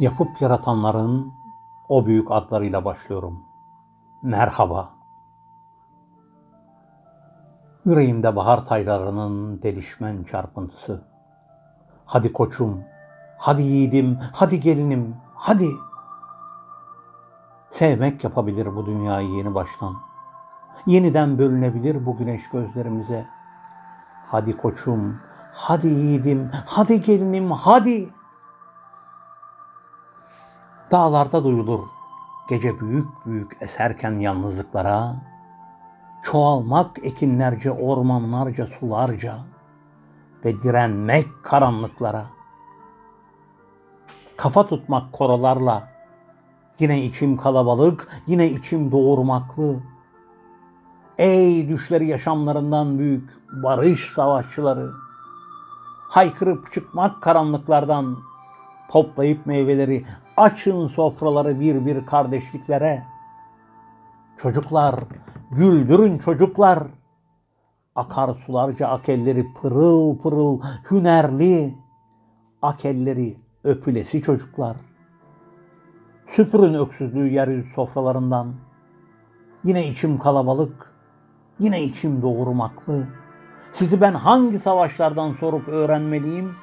Yapıp yaratanların o büyük adlarıyla başlıyorum. Merhaba. Yüreğimde bahar taylarının delişmen çarpıntısı. Hadi koçum, hadi yiğidim, hadi gelinim, hadi. Sevmek yapabilir bu dünyayı yeni baştan. Yeniden bölünebilir bu güneş gözlerimize. Hadi koçum, hadi yiğidim, hadi gelinim, hadi. Dağlarda duyulur gece büyük büyük eserken yalnızlıklara, çoğalmak ekinlerce, ormanlarca, sularca ve direnmek karanlıklara. Kafa tutmak korolarla, yine içim kalabalık, yine içim doğurmaklı. Ey düşleri yaşamlarından büyük barış savaşçıları! Haykırıp çıkmak karanlıklardan, toplayıp meyveleri, açın sofraları bir bir kardeşliklere. Çocuklar, güldürün çocuklar. Akar sularca akelleri pırıl pırıl, hünerli. Akelleri öpülesi çocuklar. Süpürün öksüzlüğü yeryüzü sofralarından. Yine içim kalabalık, yine içim doğurmaklı. Sizi ben hangi savaşlardan sorup öğrenmeliyim?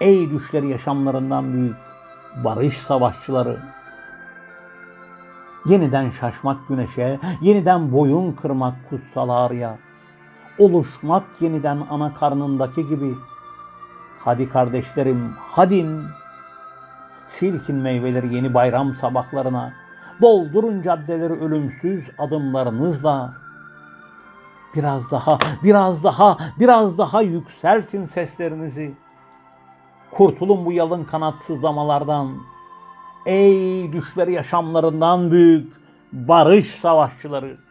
Ey düşleri yaşamlarından büyük barış savaşçıları. Yeniden şaşmak güneşe, yeniden boyun kırmak kutsal ağrıya. Oluşmak yeniden ana karnındaki gibi. Hadi kardeşlerim, hadin. Silkin meyveleri yeni bayram sabahlarına. Doldurun caddeleri ölümsüz adımlarınızla. Biraz daha, biraz daha, biraz daha yükseltin seslerinizi. Kurtulun bu yalın kanatsızlamalardan. Ey düşleri yaşamlarından büyük barış savaşçıları.